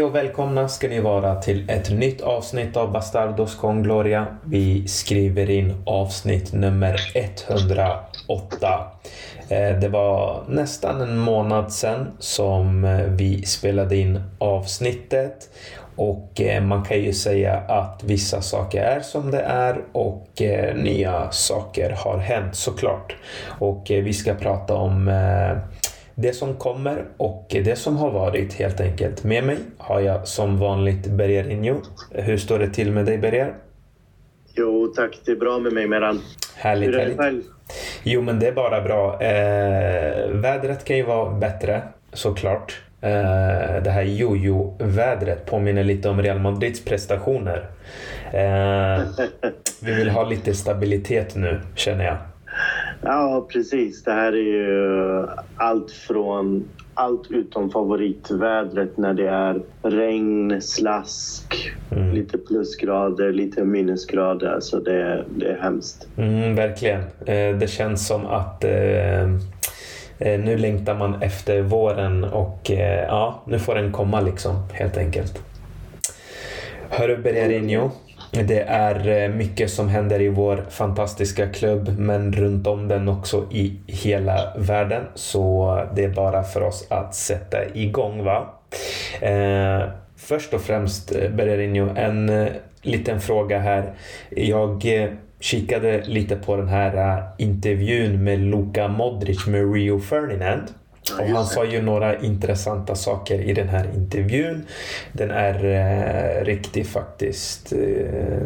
Hej och välkomna ska ni vara till ett nytt avsnitt av Bastardos con Gloria. Vi skriver in avsnitt nummer 108. Eh, det var nästan en månad sedan som eh, vi spelade in avsnittet och eh, man kan ju säga att vissa saker är som det är och nya saker har hänt såklart. Och vi ska prata om det som kommer och det som har varit helt enkelt. Med mig har jag som vanligt Berger Injo. Hur står det till med dig Berger? Jo tack, det är bra med mig Meran. Härligt, Hur är det själv? Jo men det är bara bra. Eh, vädret kan ju vara bättre såklart. Eh, det här jojo-vädret påminner lite om Real Madrids prestationer. Eh, vi vill ha lite stabilitet nu känner jag. Ja, precis. Det här är ju allt från allt utom favoritvädret när det är regn, slask, mm. lite plusgrader, lite minusgrader. Alltså det, det är hemskt. Mm, verkligen. Eh, det känns som att eh, eh, nu längtar man efter våren och ja, nu får den komma liksom helt enkelt. Hörru Bererinho. Det är eh, mycket som händer i vår fantastiska klubb men runt om den också i hela världen. Så det är bara för oss att sätta igång. Va? Eh, först och främst eh, Bererinho, en eh, liten fråga här. Jag eh, kikade lite på den här intervjun med Luka Modric med Rio Ferdinand. Och han sa ju några intressanta saker i den här intervjun. Den är eh, riktigt faktiskt... Eh,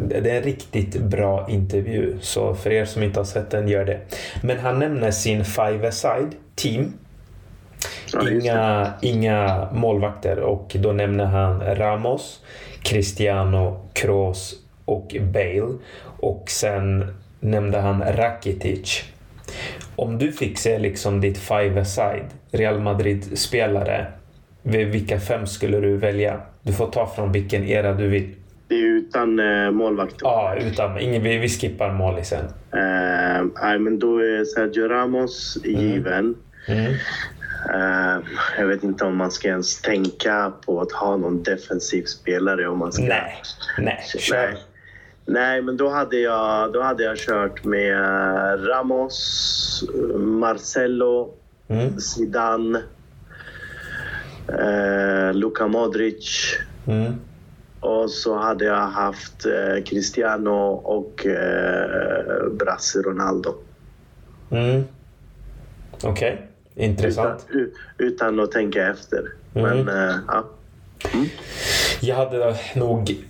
det är en riktigt bra intervju. Så för er som inte har sett den, gör det. Men han nämner sin five-a-side team. Inga, inga målvakter och då nämner han Ramos, Cristiano, Kroos och Bale. Och sen nämnde han Rakitic. Om du fick se liksom ditt five-a-side Real Madrid-spelare, vilka fem skulle du välja? Du får ta från vilken era du vill. Det är utan eh, målvakt? Ja, utan. Ingen, vi, vi skippar målisen. Uh, nej, men då är Sergio Ramos mm. given. Mm. Uh, jag vet inte om man ska ens tänka på att ha någon defensiv spelare. Om man ska... Nej, nej, kör. Nej. Nej, men då hade, jag, då hade jag kört med Ramos, Marcelo, mm. Zidane, eh, Luka Modric. Mm. Och så hade jag haft eh, Cristiano och eh, Brasse Ronaldo. Mm. Okej, okay. intressant. Utan, utan, att tänka efter. Mm. Men, eh, ja. Mm. Jag hade nog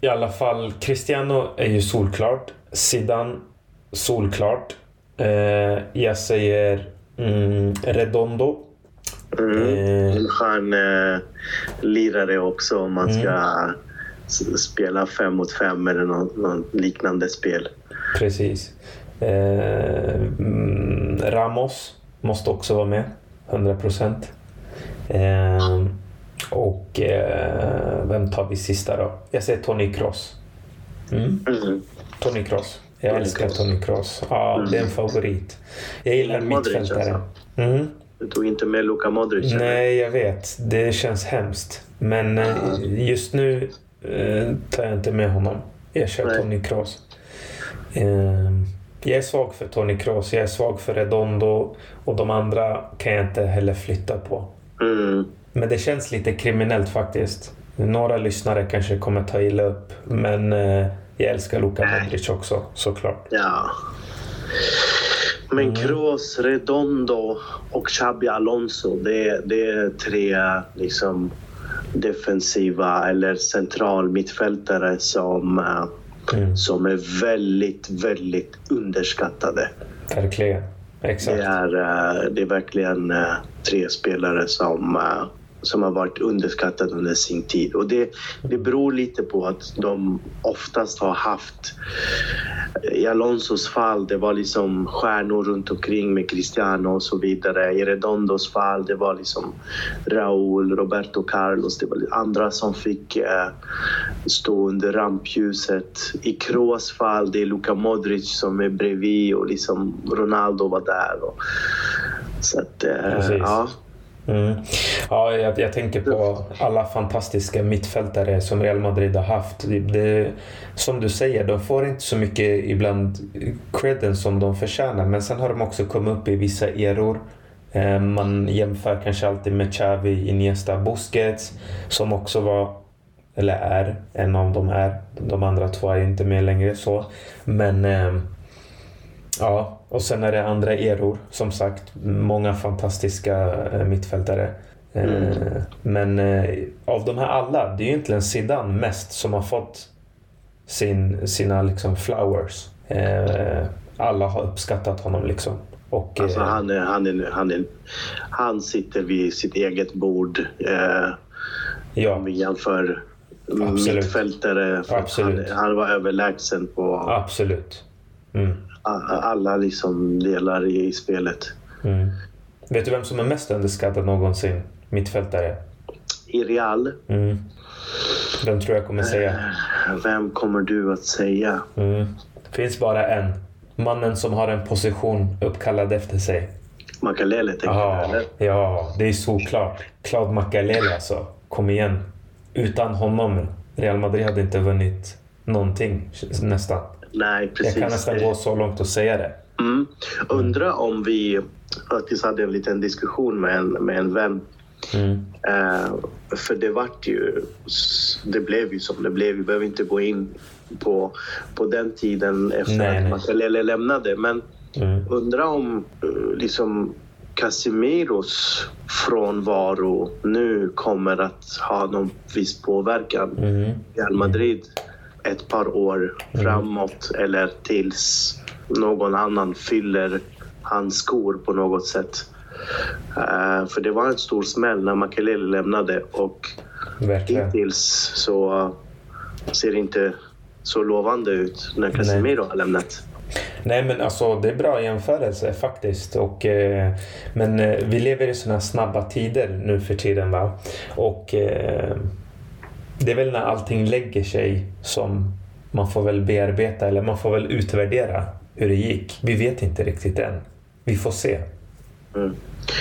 i alla fall, Cristiano är ju solklart. Zidane, solklart. Eh, jag säger mm, Redondo. Mm. Eh, en skön eh, lirare också om man ska mm. spela fem mot fem eller något, något liknande spel. Precis. Eh, mm, Ramos måste också vara med. 100 procent. Eh, och eh, vem tar vi sista då? Jag säger Tony Kroos. Mm. Mm. Tony Kroos. Jag Tony älskar. Tony Kroos. Ja, mm. det är en favorit. Jag gillar mittfältare. Alltså. Mm. Du tog inte med Luka Modric? Nej, jag vet. Det känns hemskt. Men eh, just nu eh, tar jag inte med honom. Jag kör Nej. Tony Kroos. Eh, jag är svag för Tony Kroos. Jag är svag för Redondo. Och de andra kan jag inte heller flytta på. Mm. Men det känns lite kriminellt faktiskt. Några lyssnare kanske kommer ta illa upp, men eh, jag älskar Luka Modric också såklart. Ja. Men mm. Kroos, Redondo och Xabi Alonso, det, det är tre liksom, defensiva eller central mittfältare som, eh, mm. som är väldigt, väldigt underskattade. Verkligen. Exakt. Det är, eh, det är verkligen tre spelare som som har varit underskattad under sin tid. Och det, det beror lite på att de oftast har haft... I Alonsos fall, det var liksom stjärnor runt omkring med Cristiano och så vidare. I Redondos fall, det var liksom Raúl, Roberto Carlos. Det var andra som fick eh, stå under rampljuset. I Kroos fall, det är Luka Modric som är bredvid och liksom Ronaldo var där. Och, så att, eh, ja. Mm. Ja, jag, jag, tänker på alla fantastiska mittfältare som Real Madrid har haft. Det, det, som du säger, de får inte så mycket ibland credden som de förtjänar. Men sen har de också kommit upp i vissa eror. Eh, man jämför kanske alltid med Xavi, Iniesta, Busquets som också var, eller är, en av dem är. De andra två är inte med längre så. Men eh, Ja, och sen är det andra eror. Som sagt, många fantastiska eh, mittfältare. Eh, mm. Men eh, av de här alla, det är ju egentligen Zidane mest som har fått sin, sina liksom flowers. Alla har uppskattat honom liksom. Och, alltså han, är, han, är, han, är, han sitter vid sitt eget bord. Eh, ja. Om vi jämför Absolut. mittfältare. Absolut. Han, han var överlägsen på... Absolut. Mm alla liksom delar i spelet. Mm. Vet du vem som är mest underskattad någonsin? Mittfältare? I Real? Mm. Vem tror jag kommer säga? Eh, vem kommer du att säga? Mm. finns bara en. Mannen som har en position uppkallad efter sig. Makalele tänker du eller? Ja, det är såklart. Claude Makalele alltså. Kom igen. Utan honom, Real Madrid hade inte vunnit någonting nästan. Nej, precis. Jag kan nästan gå så långt och säga det. Mm. Undrar om vi faktiskt hade en liten diskussion med en, med en vän. Mm. Uh, för det vart ju... Det blev ju som det blev. Vi behöver inte gå in på, på den tiden efter nej, att Makalele lämnade. Men mm. undrar om uh, liksom Casemiros frånvaro nu kommer att ha någon viss påverkan mm. Real Madrid ett par år mm. framåt eller tills någon annan fyller hans skor på något sätt. Uh, för det var en stor smäll när Makelele lämnade och Verkligen. hittills så ser det inte så lovande ut när Casemiro har lämnat. Nej men alltså det är bra jämförelse faktiskt. Och, eh, men eh, vi lever i sådana snabba tider nu för tiden. va Och eh, det är väl när allting lägger sig som man får väl bearbeta eller man får väl utvärdera hur det gick. Vi vet inte riktigt än. Vi får se. Mm.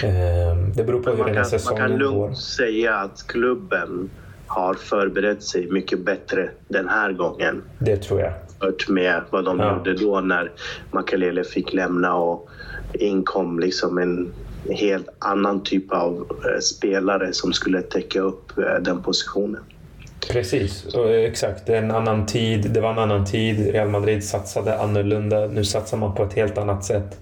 Ehm, det beror på hur den här säsongen går. Man kan lugnt säga att klubben har förberett sig mycket bättre den här gången. Det tror jag. Hört med vad de ja. gjorde då när Makalele fick lämna och inkom liksom en helt annan typ av eh, spelare som skulle täcka upp eh, den positionen. Precis, och exakt. Det, är en annan tid. det var en annan tid. Real Madrid satsade annorlunda. Nu satsar man på ett helt annat sätt.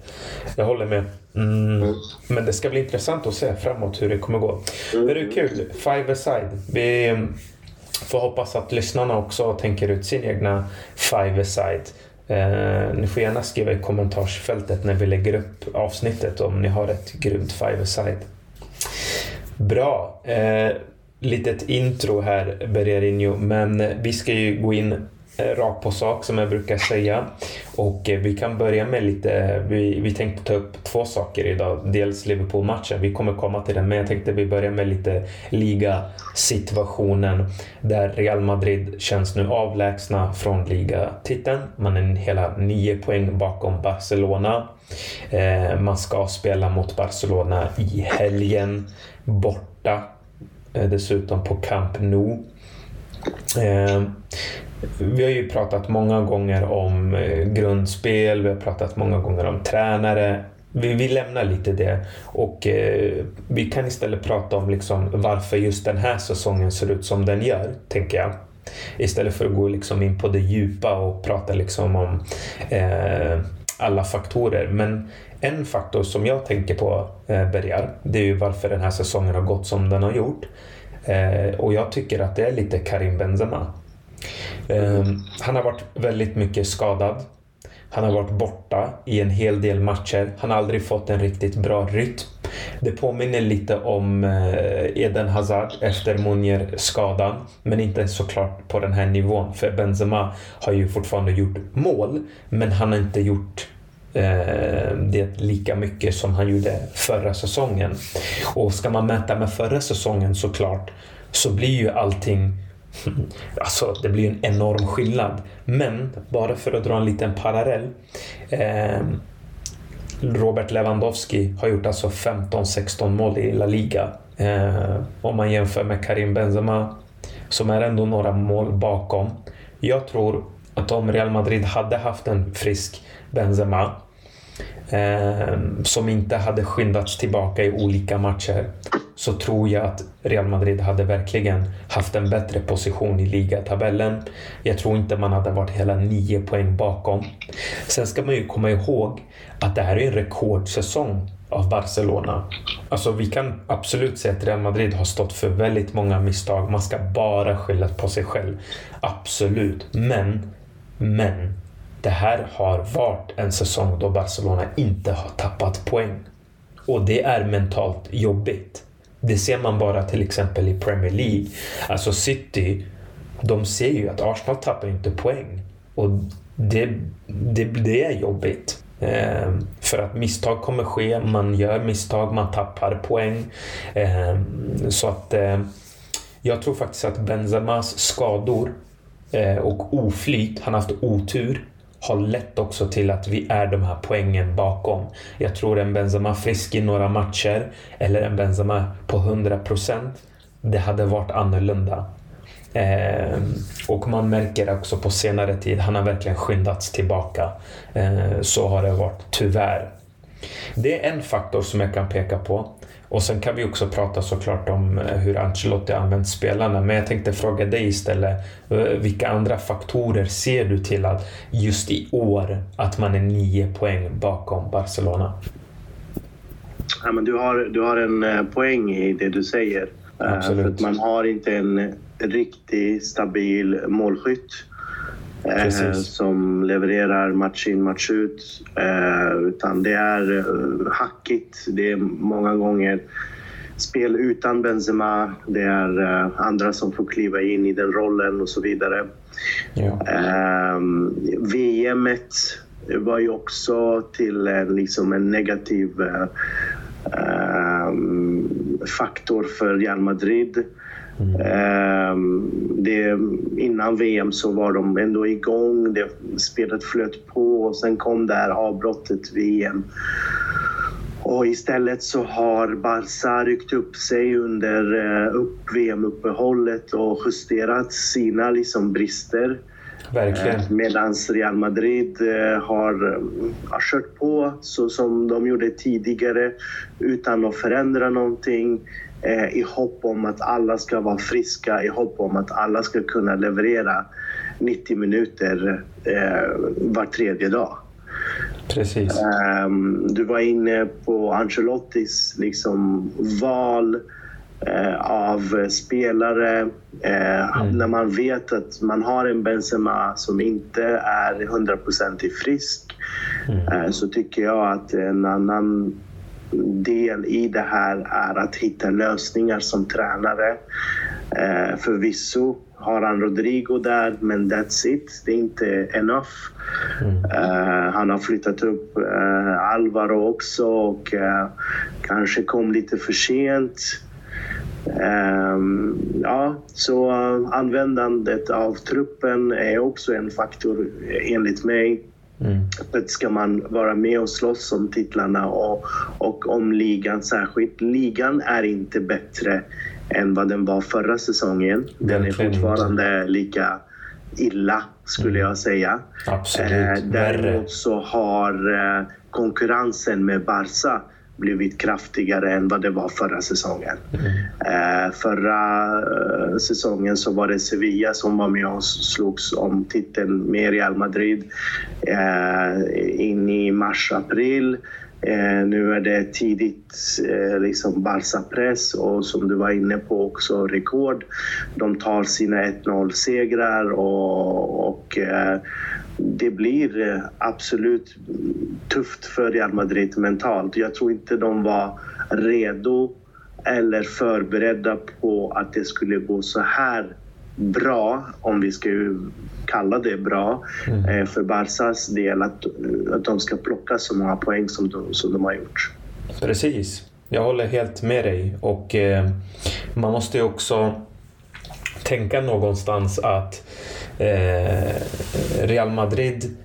Jag håller med. Mm. Mm. Men det ska bli intressant att se framåt hur det kommer gå. Mm. Det är kul. Five-a-side. Vi får hoppas att lyssnarna också tänker ut sin egna five-a-side. Eh, ni får gärna skriva i kommentarsfältet när vi lägger upp avsnittet om ni har ett grymt five-a-side. Bra. Eh, litet intro här, Bererinho, men vi ska ju gå in eh, rakt på sak som jag brukar säga. Och eh, vi kan börja med lite, vi, vi tänkte ta upp två saker idag. Dels Liverpool-matchen, vi kommer komma till den, men jag tänkte vi börjar med lite ligasituationen där Real Madrid känns nu avlägsna från ligatiteln. Man är hela nio poäng bakom Barcelona. Eh, man ska spela mot Barcelona i helgen borta Eh, dessutom på Camp Nou. Eh, vi har ju pratat många gånger om eh, grundspel, vi har pratat många gånger om tränare. Vi, vi lämnar lite det och eh, vi kan istället prata om liksom varför just den här säsongen ser ut som den gör, tänker jag. Istället för att gå liksom in på det djupa och prata liksom om eh, alla faktorer. Men en faktor som jag tänker på, eh, Bergar, det är ju varför den här säsongen har gått som den har gjort. Eh, och jag tycker att det är lite Karim Benzema. Eh, han har varit väldigt mycket skadad. Han har varit borta i en hel del matcher. Han har aldrig fått en riktigt bra rytm. Det påminner lite om eh, Eden Hazard efter Munier-skadan. Men inte såklart på den här nivån. För Benzema har ju fortfarande gjort mål. Men han har inte gjort Eh, det är lika mycket som han gjorde förra säsongen. Och ska man mäta med förra säsongen såklart så blir ju allting Alltså det blir en enorm skillnad. Men bara för att dra en liten parallell. Eh, Robert Lewandowski har gjort alltså 15-16 mål i La Liga. Eh, om man jämför med Karim Benzema som är ändå några mål bakom. Jag tror att om Real Madrid hade haft en frisk Benzema eh, som inte hade skyndats tillbaka i olika matcher så tror jag att Real Madrid hade verkligen haft en bättre position i ligatabellen. Jag tror inte man hade varit hela nio poäng bakom. Sen ska man ju komma ihåg att det här är en rekordsäsong av Barcelona. Alltså vi kan absolut säga att Real Madrid har stått för väldigt många misstag. Man ska bara skylla på sig själv. Absolut. Men, men. Det här har varit en säsong då Barcelona inte har tappat poäng. Och det är mentalt jobbigt. Det ser man bara till exempel i Premier League. Alltså City, de ser ju att Arsenal tappar inte poäng. Och det, det, det är jobbigt. Eh, för att misstag kommer ske, man gör misstag, man tappar poäng. Eh, så att eh, jag tror faktiskt att Benzemas skador eh, och oflyt, han har haft otur, har lett också till att vi är de här poängen bakom. Jag tror en Benzema frisk i några matcher eller en Benzema på 100% det hade varit annorlunda. Eh, och man märker också på senare tid, han har verkligen skyndats tillbaka. Eh, så har det varit, tyvärr. Det är en faktor som jag kan peka på. Och sen kan vi också prata såklart om eh, hur Ancelotti använt spelarna. Men jag tänkte fråga dig istället. Eh, vilka andra faktorer ser du till att just i år att man är nio poäng bakom Barcelona? Ja, men du, har, du har en eh, poäng i det du säger. Absolut. För att man har inte en riktigt stabil målskytt. Precis. som levererar match in match ut. utan det är hackigt. Det är många gånger spel utan Benzema. Det är andra som får kliva in i den rollen och så vidare. Ja. VM var ju också till liksom en negativ faktor för Real Madrid. Mm. Ehm, det, innan VM så var de ändå igång, det, spelet flöt på och sen kom det här avbrottet VM. Och istället så har Barca ryckt upp sig under uh, upp VM-uppehållet och justerat sina liksom, brister. Verkligen. Uh, Medan Real Madrid uh, har, har kört på så som de gjorde tidigare utan att förändra någonting eh, i hopp om att alla ska vara friska, i hopp om att alla ska kunna leverera 90 minuter eh, var tredje dag. Precis. Um, du var inne på Ancelottis liksom, val uh, av spelare. Mm. När man vet att man har en Benzema som inte är hundraprocentigt frisk mm. så tycker jag att en annan del i det här är att hitta lösningar som tränare. Eh, förvisso har han Rodrigo där, men that's it. Det är inte enough. Mm. Uh, han har flyttat upp uh, Alvaro också och uh, kanske kom lite för sent. Um, ja, så användandet av truppen är också en faktor enligt mig. Mm. Ska man vara med och slåss om titlarna och, och om ligan särskilt. Ligan är inte bättre än vad den var förra säsongen. Den är fortfarande lika illa skulle mm. jag säga. Absolut. Eh, däremot så har eh, konkurrensen med Barca blivit kraftigare än vad det var förra säsongen. Mm. Eh, förra eh, säsongen så var det Sevilla som var med och slogs om titeln med Real Madrid eh, in i mars-april. Eh, nu är det tidigt eh, liksom Barca-press och som du var inne på också rekord. De tar sina 1-0-segrar och, och eh, det blir eh, absolut tufft för Real Madrid mentalt. Jag tror inte de var redo eller förberedda på att det skulle gå så här bra, om vi ska kalla det bra, mm. Eh, för Barcas del att, att de ska plocka så många poäng som de, som de har gjort. Precis. Jag håller helt med dig och eh, man måste ju också tänka någonstans att eh, Eh, Real Madrid,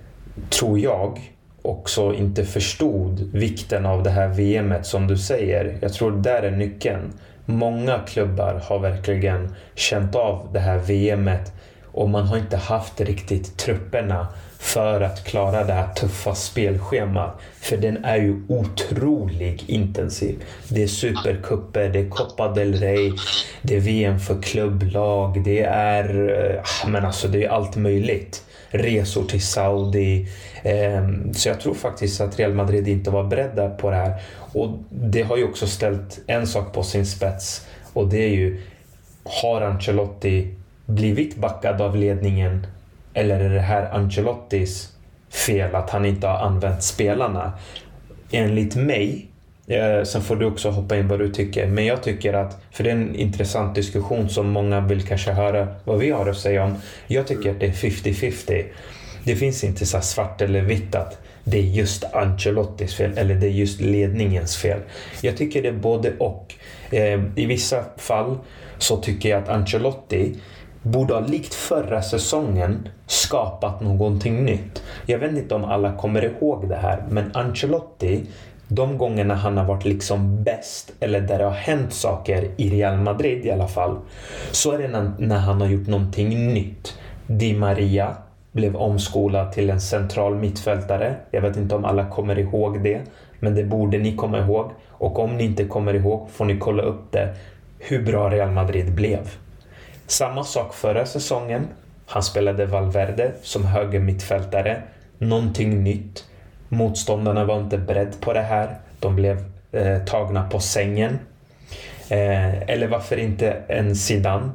tror jag, också inte förstod vikten av det här VMet som du säger. Jag tror där är nyckeln. Många klubbar har verkligen känt av det här VMet och man har inte haft riktigt trupperna för att klara det här tuffa spelschemat. För den är ju otroligt intensiv. Det är supercuper, det är Copa del Rey, det är VM för klubblag, det är, eh, ah, men alltså det är allt möjligt. Resor till Saudi. Ehm, så jag tror faktiskt att Real Madrid inte var beredda på det här. Och det har ju också ställt en sak på sin spets och det är ju, har Ancelotti blivit backad av ledningen eller är det här Ancelottis fel att han inte har använt spelarna? Enligt mig, eh, sen får du också hoppa in vad du tycker, men jag tycker att, för det är en intressant diskussion som många vill kanske höra vad vi har att säga om. Jag tycker att det är 50-50. Det finns inte så svart eller vitt att det är just Ancelottis fel eller det är just ledningens fel. Jag tycker det är både och. Eh, I vissa fall så tycker jag att Ancelotti borde ha likt förra säsongen skapat någonting nytt. Jag vet inte om alla kommer ihåg det här, men Ancelotti, de gångerna han har varit liksom bäst, eller där det har hänt saker i Real Madrid i alla fall, så är det när han har gjort någonting nytt. Di Maria blev omskolad till en central mittfältare. Jag vet inte om alla kommer ihåg det, men det borde ni komma ihåg. Och om ni inte kommer ihåg får ni kolla upp det, hur bra Real Madrid blev. Samma sak förra säsongen. Han spelade Valverde som höger mittfältare. Någonting nytt. Motståndarna var inte beredda på det här. De blev eh, tagna på sängen. Eh, eller varför inte en Zidane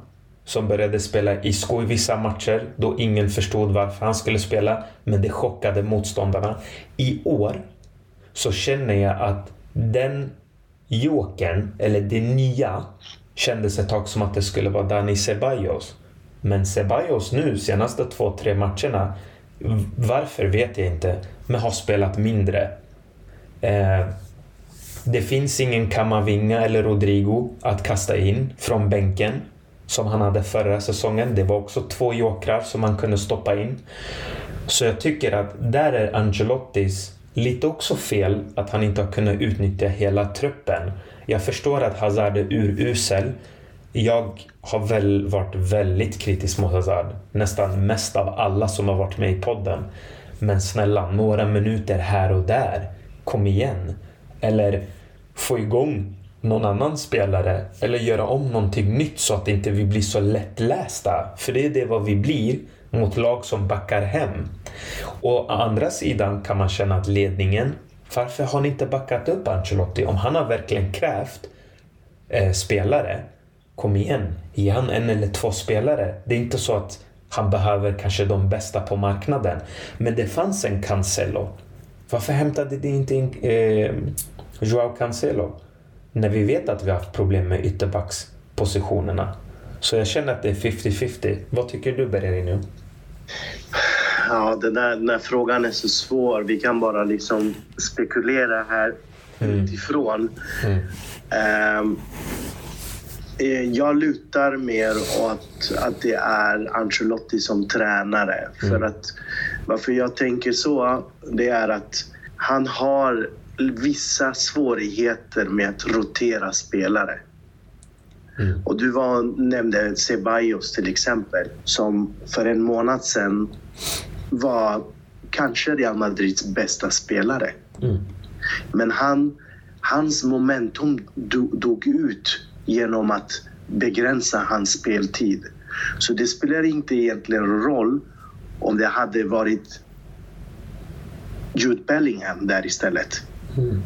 som började spela Isco i vissa matcher då ingen förstod varför han skulle spela, men det chockade motståndarna. I år så känner jag att den jokern, eller det nya, kändes ett tag som att det skulle vara Dani Ceballos. Men Ceballos nu, senaste två, tre matcherna, varför vet jag inte, men har spelat mindre. Eh, det finns ingen Kamavinga eller Rodrigo att kasta in från bänken som han hade förra säsongen. Det var också två jokrar som han kunde stoppa in. Så jag tycker att där är Angelottis lite också fel att han inte har kunnat utnyttja hela truppen. Jag förstår att Hazard är urusel. Jag har väl varit väldigt kritisk mot Hazard. Nästan mest av alla som har varit med i podden. Men snälla, några minuter här och där. Kom igen. Eller få igång någon annan spelare. Eller göra om någonting nytt så att inte vi blir så lättlästa. För det är det vad vi blir mot lag som backar hem. Och å andra sidan kan man känna att ledningen varför har ni inte backat upp Ancelotti? Om han har verkligen krävt eh, spelare, kom igen, ge han en eller två spelare. Det är inte så att han behöver kanske de bästa på marknaden. Men det fanns en Cancelo. Varför hämtade ni inte in eh, Joao Cancelo? När vi vet att vi har haft problem med ytterbackspositionerna. Så jag känner att det är 50-50. Vad tycker du Bergerino? Ja, den där, den där frågan är så svår. Vi kan bara liksom spekulera här mm. utifrån. Mm. Um, jag lutar mer åt att det är Ancelotti som tränare. Mm. För att varför jag tänker så, det är att han har vissa svårigheter med att rotera spelare. Mm. Och du var, nämnde Ceballos till exempel, som för en månad sedan var kanske Real Madrids bästa spelare. Mm. Men han, hans momentum dog ut genom att begränsa hans speltid. Så det spelar inte egentligen roll om det hade varit Jude Bellingham där istället. Mm.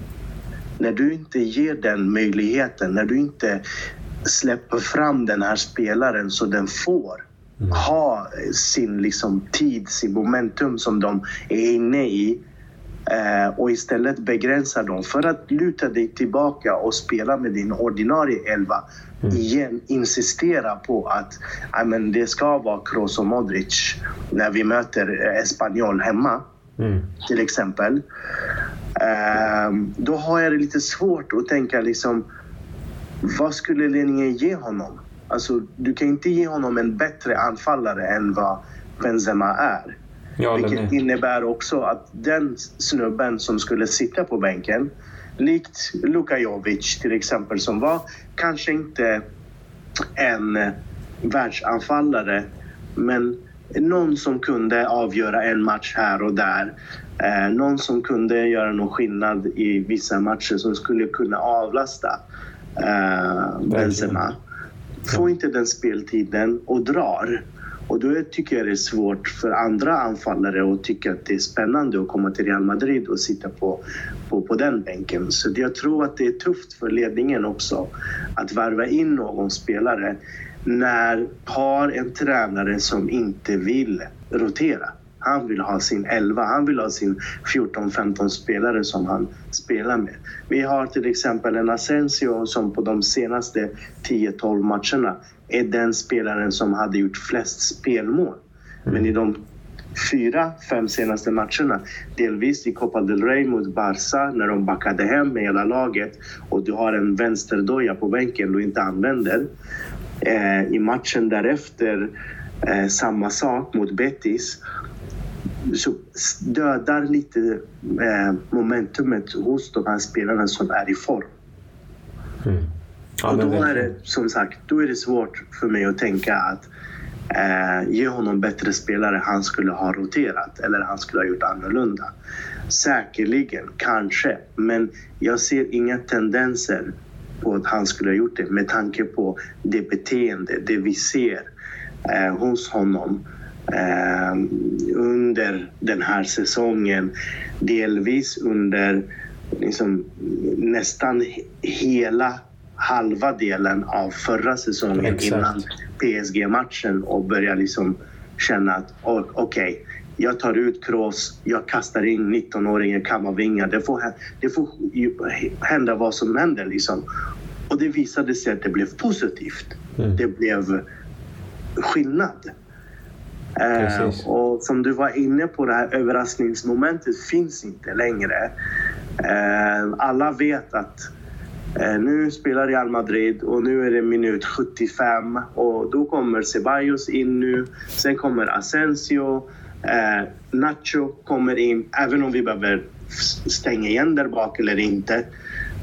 När du inte ger den möjligheten, när du inte släpper fram den här spelaren så den får mm. ha sin liksom, tid, sin momentum som de är inne i eh, och istället begränsa dem för att luta dig tillbaka och spela med din ordinarie elva. Mm. Igen insistera på att men det ska vara Kroos och Modric när vi möter Espanyol hemma. Mm. Till exempel. Eh, då har jag det lite svårt att tänka liksom vad skulle ledningen ge honom? Alltså, du kan inte ge honom en bättre anfallare än vad Benzema är. Håller Vilket innebär också att den snubben som skulle sitta på bänken, likt Luka Jovic till exempel, som var kanske inte en världsanfallare, men någon som kunde avgöra en match här och där. Eh, någon som kunde göra någon skillnad i vissa matcher som skulle kunna avlasta eh, Benzema. Får inte den speltiden och drar. Och då tycker jag det är svårt för andra anfallare att tycka att det är spännande att komma till Real Madrid och sitta på, på, på den bänken. Så jag tror att det är tufft för ledningen också att värva in någon spelare när har en tränare som inte vill rotera. Han vill ha sin 11, han vill ha sin 14-15 spelare som han spelar med. Vi har till exempel en Asensio som på de senaste 10-12 matcherna är den spelaren som hade gjort flest spelmål. Men i de fyra, fem senaste matcherna, delvis i Copa del Rey mot Barca när de backade hem med hela laget och du har en vänsterdoja på bänken du inte använder. Eh, I matchen därefter, eh, samma sak mot Betis så dödar lite eh, momentumet hos de här spelarna som är i form. Mm. Ja, och då är det som sagt, då är det svårt för mig att tänka att eh, ge honom bättre spelare han skulle ha roterat eller han skulle ha gjort annorlunda. Säkerligen, kanske, men jag ser inga tendenser på att han skulle ha gjort det med tanke på det beteende, det vi ser eh, hos honom under den här säsongen. Delvis under liksom, nästan he- hela halva delen av förra säsongen Exakt. innan PSG-matchen och börja liksom känna att okej, jag tar ut Kroos, jag kastar in 19-åringen Kamavinga. Det får, det får hända vad som händer liksom. Och det visade sig att det blev positivt. Mm. Det blev skillnad. Eh, Precis. och som du var inne på, det här överraskningsmomentet finns inte längre. Eh, alla vet att eh, nu spelar Real Madrid och nu är det minut 75 och då kommer Ceballos in nu. Sen kommer Asensio. Eh, Nacho kommer in, även om vi behöver stänga igen där bak eller inte.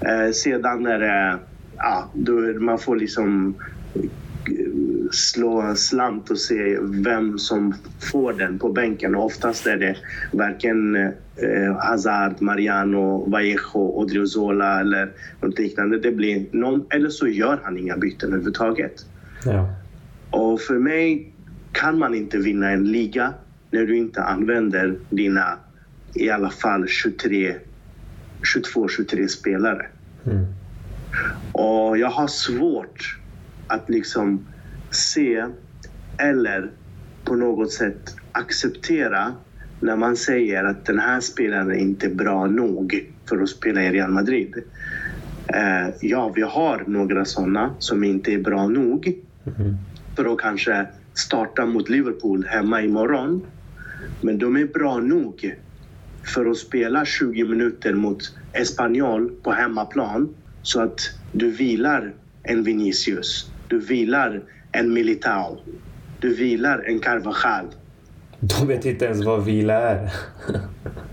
Eh, sedan är det, ja, då man får liksom slå en slant och se vem som får den på bänken. Och oftast är det varken eh, Hazard, Mariano, Vallejo, Odriozola eller något liknande. Det blir någon, eller så gör han inga byten överhuvudtaget. Ja. Och för mig kan man inte vinna en liga när du inte använder dina i alla fall 23, 22-23 spelare. Mm. Och jag har svårt att liksom se eller på något sätt acceptera när man säger att den här spelaren är inte bra nog för att spela i Real Madrid. Eh, ja, vi har några sådana som inte är bra nog Mm. för att kanske starta mot Liverpool hemma imorgon. Men de är bra nog för att spela 20 minuter mot Espanyol på hemmaplan så att du vilar en Vinicius, du vilar en Militao, du vilar en Carvajal. De vet inte ens vad vila är.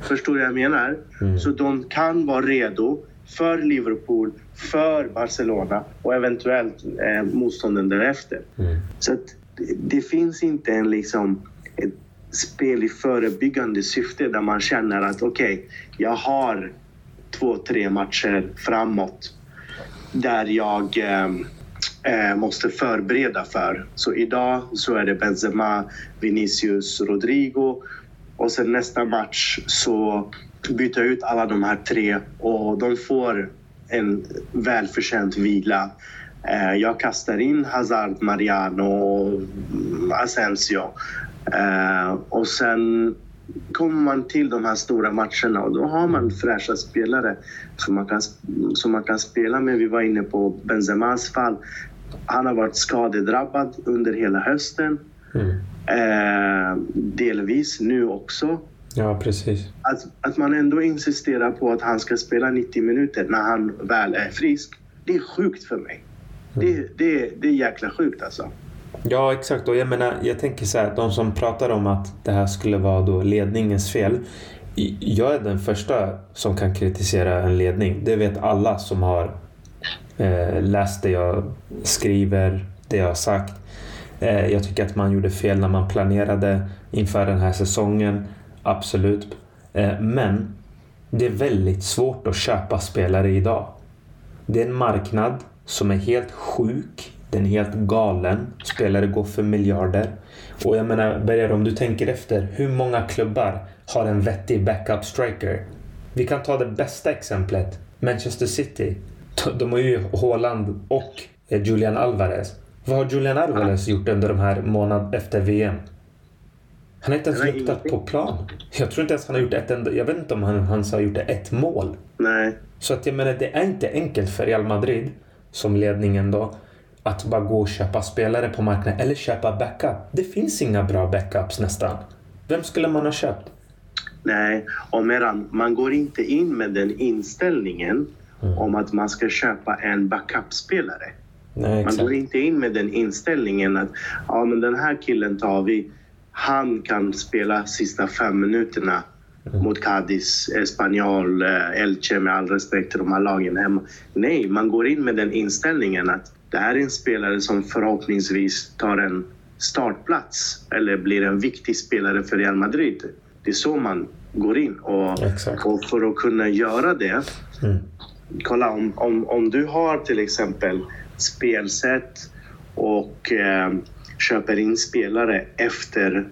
Förstår du vad jag menar? Mm. Så de kan vara redo för Liverpool, för Barcelona och eventuellt eh, motstånden därefter. Mm. Så att det, det finns inte en liksom ett spel i förebyggande syfte där man känner att okej, jag har två, tre matcher framåt där jag eh, eh, måste förbereda för. Så idag så är det Benzema, Vinicius, Rodrigo och sen nästa match så byter jag ut alla de här tre och de får en välförtjänt vila. Eh, Jag kastar in Hazard, Mariano och Asensio. Eh, Och sen kommer man till de här stora matcherna och då har man fräscha spelare som man kan, som man kan spela med. Vi var inne på Benzemas fall. Han har varit skadedrabbad under hela hösten. Mm. Eh, delvis nu också. Ja, precis. Att, att man ändå insisterar på att han ska spela 90 minuter när han väl är frisk. Det är sjukt för mig. Det, det, det är jäkla sjukt alltså. Ja, exakt. Och jag menar, jag tänker så här, de som pratar om att det här skulle vara då ledningens fel. Jag är den första som kan kritisera en ledning. Det vet alla som har eh, läst det jag skriver, det jag har sagt. Eh, jag tycker att man gjorde fel när man planerade inför den här säsongen. Absolut. Eh, men det är väldigt svårt att köpa spelare idag. Det är en marknad som är helt sjuk. Den är helt galen. Spelare går för miljarder. Och jag menar, Berger, om du tänker efter. Hur många klubbar har en vettig backup striker? Vi kan ta det bästa exemplet. Manchester City. De har ju Haaland och eh, Julian Alvarez. Vad har Julian Alvarez gjort under de här månaderna efter VM? Han har inte ens luktat på plan. Jag tror inte ens han har gjort ett enda... Jag vet inte om han, han har gjort ett mål. Nej. Så att jag menar, det är inte enkelt för Real Madrid, som ledningen då, att bara gå och köpa spelare på marknaden eller köpa backup. Det finns inga bra backups nästan. Vem skulle man ha köpt? Nej, och medan man går inte in med den inställningen mm. om att man ska köpa en backup-spelare. Nej, man går inte in med den inställningen att ja, men den här killen tar vi. Han kan spela sista fem minuterna mm. mot Cadiz, Espanyol, eh, Elche med all respekt till de här lagen hemma. Nej, man går in med den inställningen att det här är en spelare som förhoppningsvis tar en startplats eller blir en viktig spelare för Real Madrid. Det är så man går in. Och, och för att kunna göra det, mm. kolla om, om, om du har till exempel spelsätt och eh, köper in spelare efter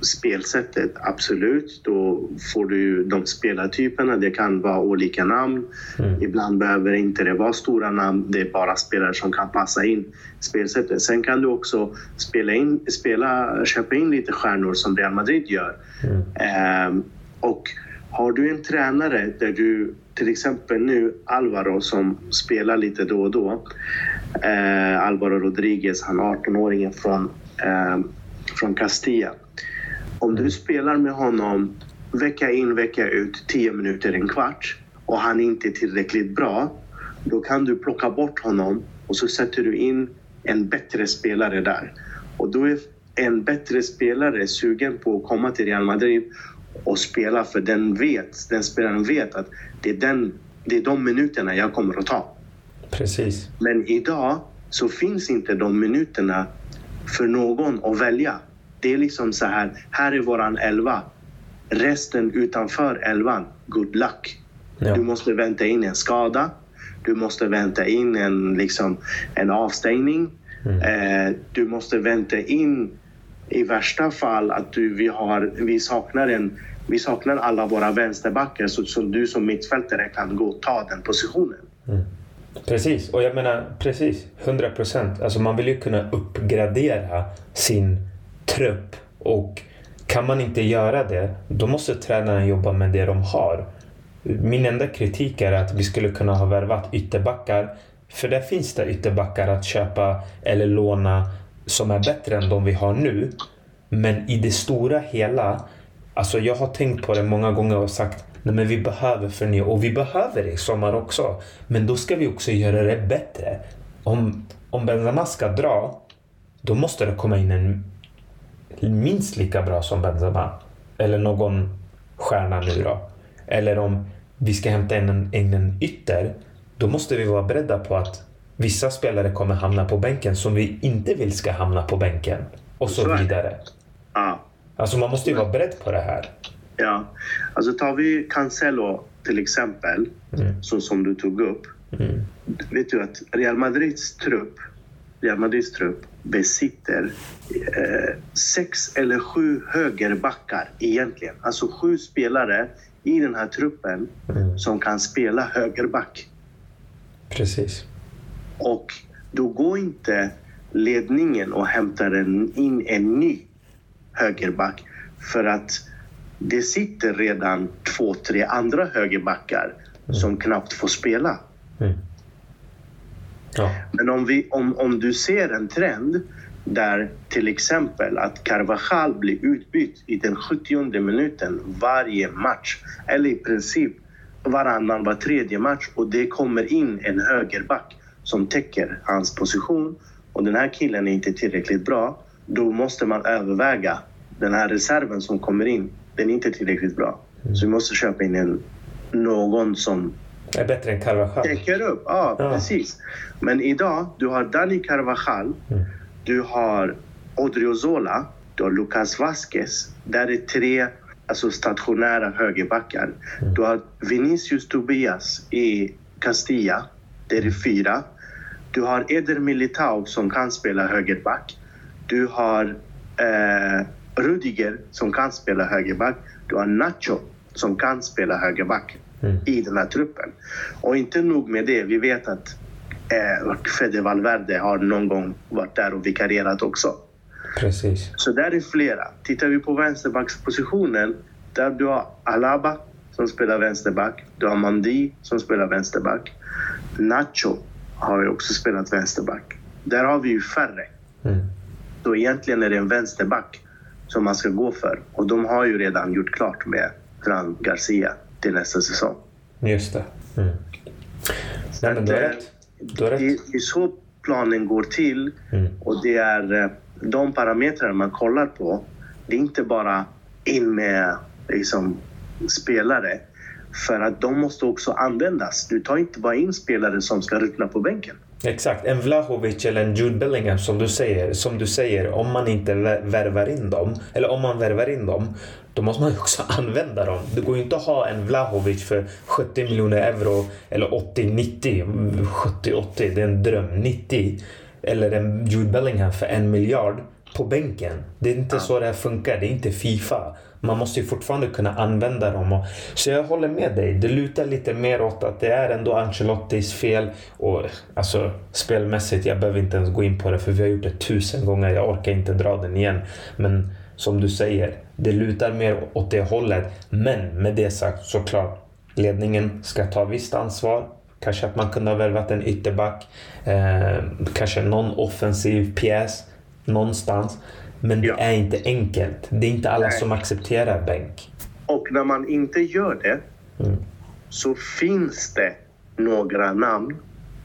spelsättet, absolut. Då får du de spelartyperna. Det kan vara olika namn. Mm. Ibland behöver inte det vara stora namn. Det är bara spelare som kan passa in spelsättet. Sen kan du också spela in, spela, köpa in lite stjärnor som Real Madrid gör. Mm. Eh, och har du en tränare där du till exempel nu Alvaro som spelar lite då och då. Eh, Alvaro Rodriguez, han 18-åringen från, eh, från Castilla. Om du spelar med honom vecka in, vecka ut, 10 minuter, en kvart och han inte är tillräckligt bra, då kan du plocka bort honom och så sätter du in en bättre spelare där. Och då är en bättre spelare sugen på att komma till Real Madrid och spela för den vet, den spelaren vet att det är, den, det är de minuterna jag kommer att ta. Precis. Men idag så finns inte de minuterna för någon att välja. Det är liksom så här, här är våran elva. Resten utanför elvan, good luck. Ja. Du måste vänta in en skada. Du måste vänta in en, liksom, en avstängning. Mm. Eh, du måste vänta in i värsta fall att du, vi, har, vi, saknar en, vi saknar alla våra vänsterbackar så, så du som mittfältare kan gå och ta den positionen. Mm. Precis, och jag menar precis, 100 procent. Alltså man vill ju kunna uppgradera sin trupp och kan man inte göra det, då måste tränaren jobba med det de har. Min enda kritik är att vi skulle kunna ha värvat ytterbackar, för där finns det ytterbackar att köpa eller låna som är bättre än de vi har nu. Men i det stora hela, alltså jag har tänkt på det många gånger och sagt Nej, men vi behöver förnya och vi behöver det i sommar också. Men då ska vi också göra det bättre. Om, om Benzema ska dra, då måste det komma in en minst lika bra som Benzema. Eller någon stjärna nu då. Eller om vi ska hämta in en, in en ytter, då måste vi vara beredda på att vissa spelare kommer hamna på bänken som vi inte vill ska hamna på bänken. Och så vidare. Ja. Alltså man måste ju vara beredd på det här. Ja, alltså tar vi Cancelo till exempel, mm. så som du tog upp. Mm. Vet du att Real Madrids trupp, Real Madrids trupp besitter eh, sex eller sju högerbackar egentligen. Alltså sju spelare i den här truppen mm. som kan spela högerback. Precis. Och då går inte ledningen och hämtar en, in en ny högerback för att det sitter redan två, tre andra högerbackar mm. som knappt får spela. Mm. Ja. Men om, vi, om, om du ser en trend där till exempel att Carvajal blir utbytt i den 70 minuten varje match, eller i princip varannan, var tredje match och det kommer in en högerback som täcker hans position och den här killen är inte tillräckligt bra, då måste man överväga den här reserven som kommer in. Den är inte tillräckligt bra. Mm. Så vi måste köpa in en, någon som Är bättre än Carvajal. täcker upp. Ja, Ja. precis. Men idag, du har Dani Carvajal, Mm. du har Odriozola, du har Lucas Vasquez. Där är tre alltså stationära högerbackar. Mm. Du har Vinicius Tobias i Castilla. Det är fyra. Du har Eder Militao som kan spela högerback. Du har eh, Rudiger som kan spela högerback. Du har Nacho som kan spela högerback Mm. i den här truppen. Och inte nog med det, vi vet att eh, Fede Valverde har någon gång varit där och vikarierat också. Precis. Så där är flera. Tittar vi på vänsterbackspositionen, där du har Alaba som spelar vänsterback. Du har Mandi som spelar vänsterback. Nacho har ju också spelat vänsterback. Där har vi ju färre. Mm. Så egentligen är det en vänsterback som man ska gå för. Och de har ju redan gjort klart med Fran Garcia till nästa säsong. Just det. Mm. Nej, men du har eh, rätt. Du har rätt. Det det är så planen går till Mm. och det är eh, de parametrar man kollar på. Det är inte bara in med liksom, spelare för att de måste också användas. Du tar inte bara in spelare som ska ruttna på bänken. Exakt. En Vlahovic eller en Jude Bellingham som du säger. Som du säger, om man inte vä- värvar in dem, eller om man värvar in dem, då måste man också använda dem. Det går ju inte att ha en Vlahovic för 70 miljoner euro eller 80, 90, 70, 80, det är en dröm. 90. Eller en Jude Bellingham för en miljard på bänken. Det är inte så det här funkar. Det är inte Fifa. Man måste ju fortfarande kunna använda dem. Och, så jag håller med dig. Det lutar lite mer åt att det är ändå Ancelottis fel. Och alltså spelmässigt, jag behöver inte ens gå in på det för vi har gjort det tusen gånger. Jag orkar inte dra den igen. Men som du säger, det lutar mer åt det hållet. Men med det sagt såklart, ledningen ska ta visst ansvar. Kanske att man kunde ha värvat en ytterback. Eh, kanske någon offensiv pjäs någonstans. Men det Ja. är inte enkelt. Det är inte alla Nej. som accepterar bänk. Och när man inte gör det Mm. så finns det några namn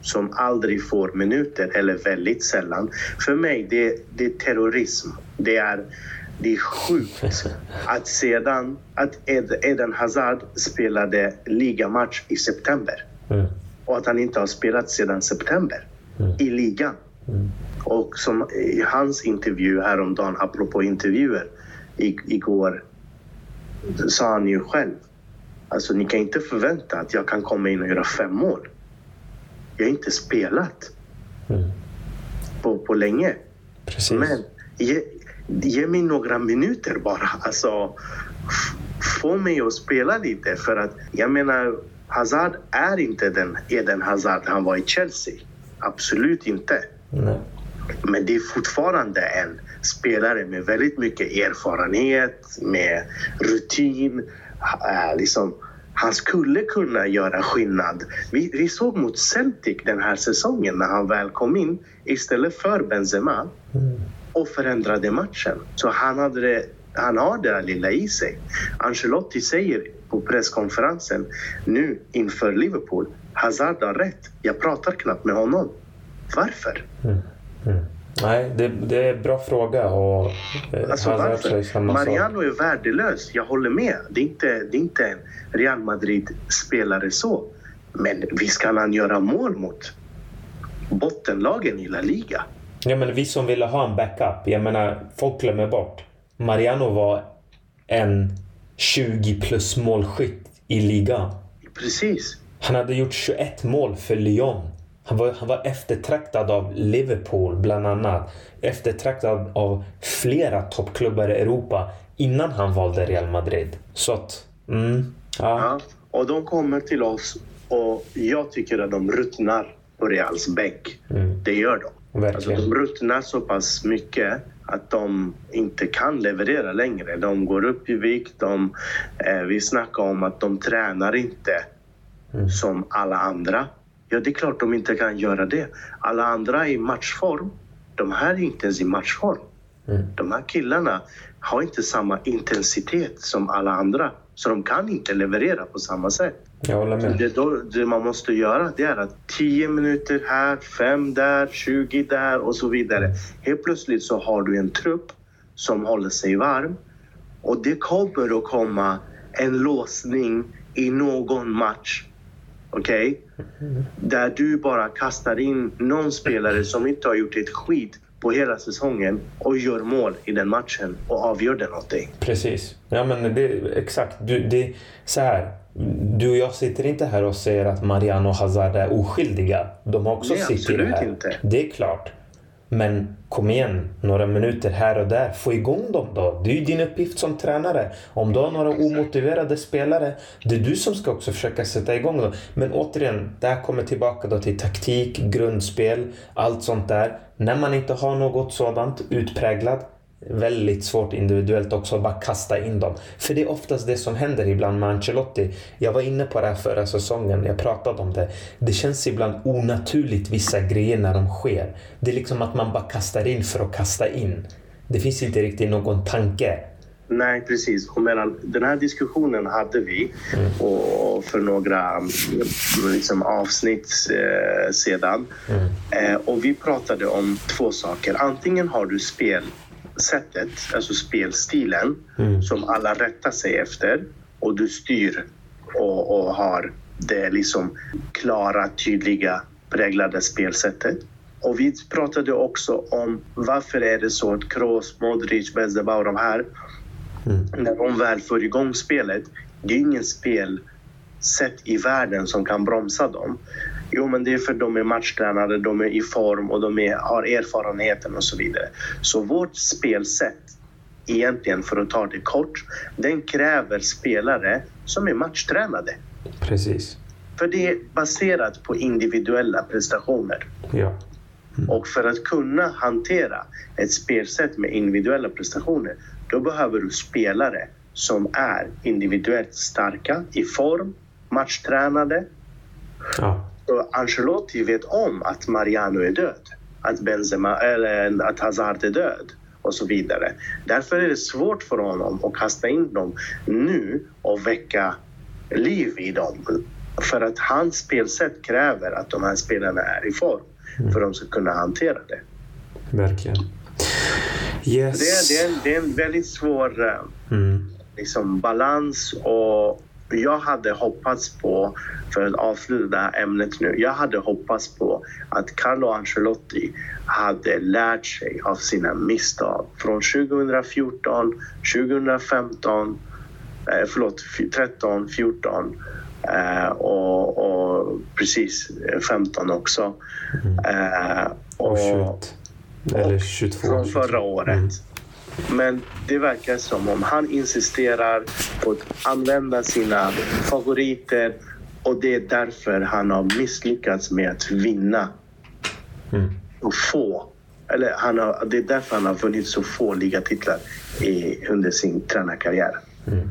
som aldrig får minuter, eller väldigt sällan. För mig, det, det är terrorism. Det är, det är sjukt att sedan att Ed, Eden Hazard spelade ligamatch i september Mm. och att han inte har spelat sedan september i ligan. Och som i hans intervju häromdagen, apropå intervjuer, i, igår sa han ju själv. Alltså ni kan inte förvänta att jag kan komma in och göra fem mål. Jag har inte spelat Mm. på, på länge. Precis. Men ge, ge mig några minuter bara. Alltså, få mig att spela lite. För att jag menar, Hazard är inte den Eden Hazard han var i Chelsea. Absolut inte. Nej. Men det är fortfarande en spelare med väldigt mycket erfarenhet, med rutin. Äh, liksom, han skulle kunna göra skillnad. Vi, vi såg mot Celtic den här säsongen när han väl kom in istället för Benzema Mm. och förändrade matchen. Så han, hade det, han har det där lilla i sig. Ancelotti säger på presskonferensen nu inför Liverpool, Hazard har rätt. Jag pratar knappt med honom. Varför? Mm. Mm. Nej, det, det är en bra fråga. Och, eh, Alltså varför? Mariano är värdelös, jag håller med. Det är inte, det är inte en Real Madrid-spelare så. Men visst kan han göra mål mot bottenlagen i La Liga. Ja, men vi som ville ha en backup. Jag menar, folk glömmer bort. Mariano var en 20 plus målskytt i ligan. Precis. Han hade gjort 21 mål för Lyon. Han var, han var eftertraktad av Liverpool bland annat. Eftertraktad av flera toppklubbar i Europa innan han valde Real Madrid. Så att, mm, ja. Ja. Och de kommer till oss och jag tycker att de ruttnar på Reals bänk. Mm, Det gör de. Alltså, de ruttnar så pass mycket att de inte kan leverera längre. De går upp i vikt. De, eh, vi snackar om att de tränar inte Mm. som alla andra. Ja, det är klart de inte kan göra det. Alla andra är i matchform. De här är inte ens i matchform. Mm. De här killarna har inte samma intensitet som alla andra. Så de kan inte leverera på samma sätt. Jag håller med. Det, då, det man måste göra det är att 10 minuter här, 5 där, 20 där och så vidare. Helt plötsligt så har du en trupp som håller sig varm och det kommer att komma en låsning i någon match. Okej? Okay? Där du bara kastar in någon spelare som inte har gjort ett skit på hela säsongen och gör mål i den matchen och avgör den åt dig. Precis. Ja men det, exakt. Du, det, så här. Du och jag sitter inte här och säger att Mariano och Hazard är oskyldiga. De har också sitt i det här. Inte. Det är klart. Men kom igen, några minuter här och där. Få igång dem då. Det är ju din uppgift som tränare. Om du har några omotiverade spelare, det är du som ska också försöka sätta igång dem. Men återigen, det här kommer tillbaka då till taktik, grundspel, allt sånt där. När man inte har något sådant utpräglat, väldigt svårt individuellt också att bara kasta in dem. För det är oftast det som händer ibland med Ancelotti. Jag var inne på det här förra säsongen, jag pratade om det. Det känns ibland onaturligt vissa grejer när de sker. Det är liksom att man bara kastar in för att kasta in. Det finns inte riktigt någon tanke. Nej, precis. Och medan, den här diskussionen hade vi mm. och för några liksom, avsnitt eh, sedan. Mm. Eh, och vi pratade om två saker. Antingen har du spel sättet, alltså spelstilen, mm. som alla rättar sig efter och du styr och, och har det liksom klara, tydliga, präglade spelsättet. Och vi pratade också om varför är det så att Kroos, Modric, Benzema och de här, mm. när de väl får igång spelet, det är ingen spelsätt i världen som kan bromsa dem. Jo, men det är för de är matchtränade, de är i form och de är, har erfarenheten och så vidare. Så vårt spelsätt, egentligen för att ta det kort, den kräver spelare som är matchtränade. Precis. För det är baserat på individuella prestationer. Ja. Mm. Och för att kunna hantera ett spelsätt med individuella prestationer, då behöver du spelare som är individuellt starka, i form, matchtränade. Ja. Så Ancelotti vet om att Mariano är död, att, Benzema, eller att Hazard är död och så vidare. Därför är det svårt för honom att kasta in dem nu och väcka liv i dem. För att hans spelsätt kräver att de här spelarna är i form för att de ska kunna hantera det. Verkligen. Yes. Det, är, det, är en, det är en väldigt svår eh, mm. liksom, balans och jag hade hoppats på, för att avsluta det här ämnet nu, jag hade hoppats på att Carlo Ancelotti hade lärt sig av sina misstag från 2014, 2015, eh, förlåt, 13, 14 eh, och, och, precis 15 också. Mm. Eh, och, och 21. Eller 22. Från förra året. Mm. Men det verkar som om han insisterar på att använda sina favoriter och det är därför han har misslyckats med att vinna mm. och få. Eller han har, det är därför han har vunnit så få ligatitlar i, under sin tränarkarriär. Mm.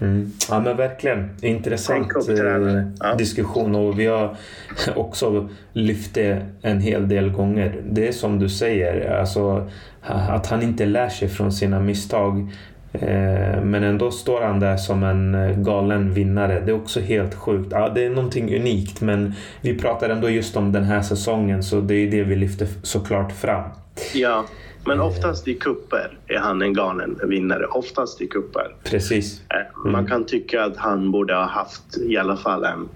Mm. Ja men verkligen intressant eh, diskussion och vi har också lyft det en hel del gånger. Det är som du säger, alltså, att han inte lär sig från sina misstag. Eh, men ändå står han där som en eh, galen vinnare. Det är också helt sjukt. Ja, det är någonting unikt men vi pratar ändå just om den här säsongen så det är det vi lyfter såklart fram. Ja, men eh. oftast i kupper är han en galen vinnare. Oftast i kupper. Precis. Mm. Man kan tycka att han borde ha haft i alla fall en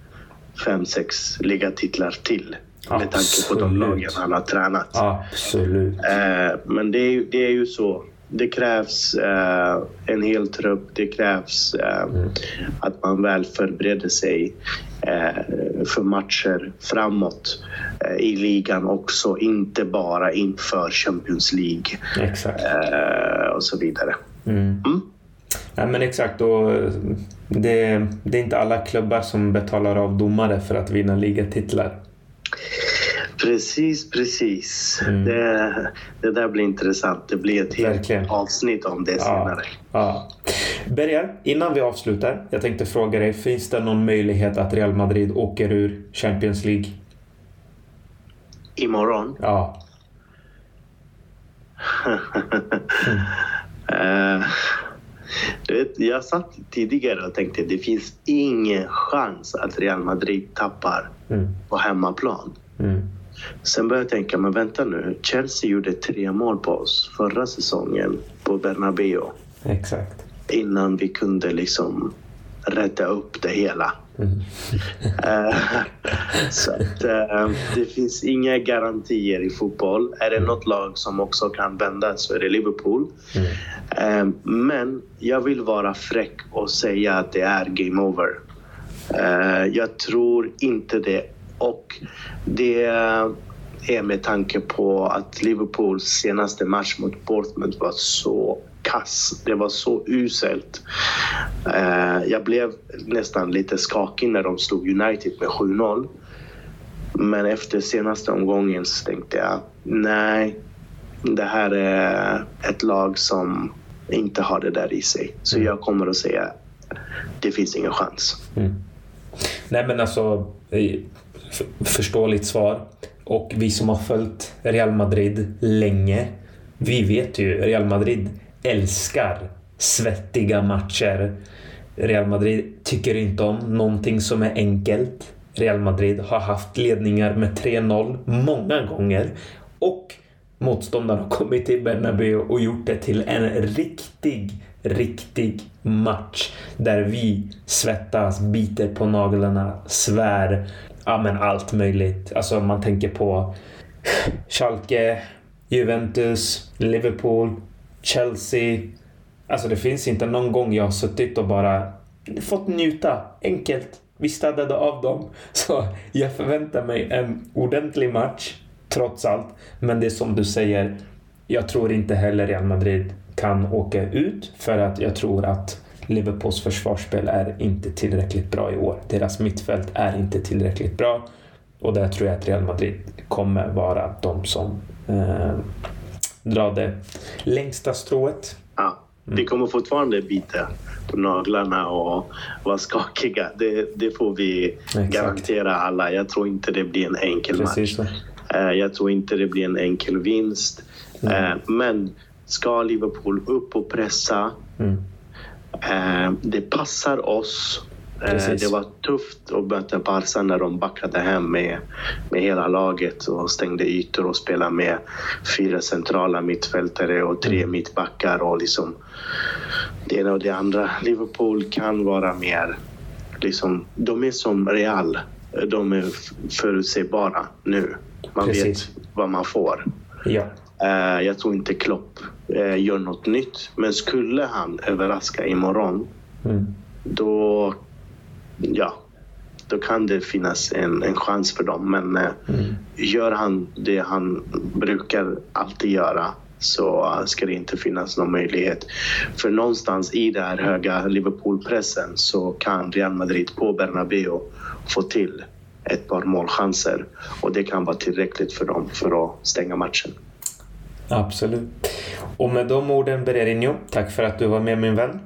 fem, sex ligatitlar till. Absolut. Med tanke på de lagen han har tränat. Absolut. Men det är, det är ju så det krävs eh, en hel trupp. Det krävs eh, mm. att man väl förbereder sig eh, för matcher framåt eh, i ligan också. Inte bara inför Champions League exakt. Eh, och så vidare. Mm. Mm? Ja, men exakt. Och det, det är inte alla klubbar som betalar av domare för att vinna ligatitlar. Precis, precis. Mm. Det, det där blir intressant. Det blir ett helt Verkligen. avsnitt om det ja. senare. Ja. Berger, innan vi avslutar. Jag tänkte fråga dig, finns det någon möjlighet att Real Madrid åker ur Champions League? Imorgon? Ja. mm. uh, vet, jag satt tidigare och tänkte det finns ingen chans att Real Madrid tappar mm. på hemmaplan. Mm. Sen började jag tänka, men vänta nu. Chelsea gjorde tre mål på oss förra säsongen på Bernabéu. Exakt. Innan vi kunde liksom rädda upp det hela. Mm. uh, så att, uh, det finns inga garantier i fotboll. Är det något lag som också kan vända så är det Liverpool. Mm. Uh, men jag vill vara fräck och säga att det är game over. jag tror inte det. Och det är med tanke på att Liverpools senaste match mot Bournemouth var så kass. Det var så uselt. Uh, jag blev nästan lite skakig när de slog United med 7-0. Men efter senaste omgången så tänkte jag, nej, det här är ett lag som inte har det där i sig. Så mm. jag kommer att säga, det finns ingen chans. Mm. Nej men alltså, förståeligt svar. Och vi som har följt Real Madrid länge, vi vet ju Real Madrid älskar svettiga matcher. Real Madrid tycker inte om någonting som är enkelt. Real Madrid har haft ledningar med 3-0 många gånger och motståndaren har kommit till Bernabeu och gjort det till en riktig, riktig match där vi svettas, biter på naglarna, svär, ja men allt möjligt. Alltså man tänker på Schalke, Juventus, Liverpool, Chelsea. Alltså det finns inte någon gång jag har suttit och bara fått njuta enkelt. Vi städade av dem. Så jag förväntar mig en ordentlig match trots allt. Men det är som du säger, jag tror inte heller Real Madrid kan åka ut för att jag tror att Liverpools försvarsspel är inte tillräckligt bra i år. Deras mittfält är inte tillräckligt bra och där tror jag att Real Madrid kommer vara de som eh, dra det längsta strået. Ja, mm. vi kommer fortfarande bita på naglarna och vara skakiga. Det, det får vi Exakt. garantera alla. Jag tror inte det blir en enkel Precis match. Så. Eh, jag tror inte det blir en enkel vinst. Mm. Men ska Liverpool upp och pressa mm. Det passar oss Eh, Precis. Det var tufft att möta Barca när de backade hem med, med hela laget och stängde ytor och spelade med fyra centrala mittfältare och tre mm. mittbackar och liksom det ena och det andra. Liverpool kan vara mer liksom, de är som Real. De är förutsägbara nu. Man Precis. vet vad man får. Ja. Eh, jag tror inte Klopp eh, gör något nytt, men skulle han överraska imorgon mm. då ja, då kan det finnas en, en chans för dem. Men eh, mm. gör han det han brukar alltid göra så ska det inte finnas någon möjlighet. För någonstans i den här höga Liverpool-pressen så kan Real Madrid på Bernabéu få till ett par målchanser och det kan vara tillräckligt för dem för att stänga matchen. Absolut. Och med de orden Bererinho, tack för att du var med min vän.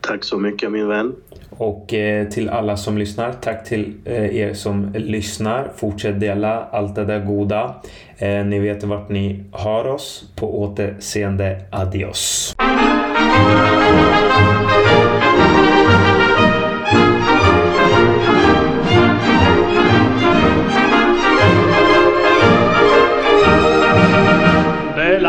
Tack så mycket min vän. Och eh, till alla som lyssnar, tack till eh, er som lyssnar. Fortsätt dela allt det där goda. Eh, ni vet vart ni har oss. På återseende. Adios.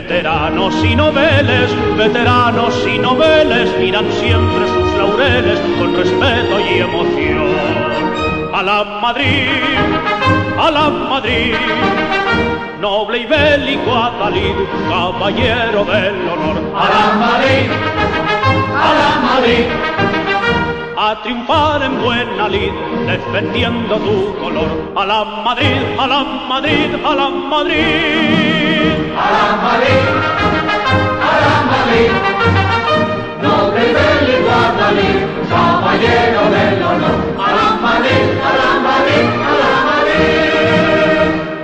Veteranos y noveles, veteranos y noveles miran siempre sus laureles con respeto y emoción a la Madrid, a la Madrid, noble y bélico Atalid, caballero del honor. A la Madrid, a la Madrid, a triunfar en buena lid, defendiendo tu color. A la Madrid, a la Madrid, a la Madrid. A la Madrid, a la Madrid. No te del caballero del honor.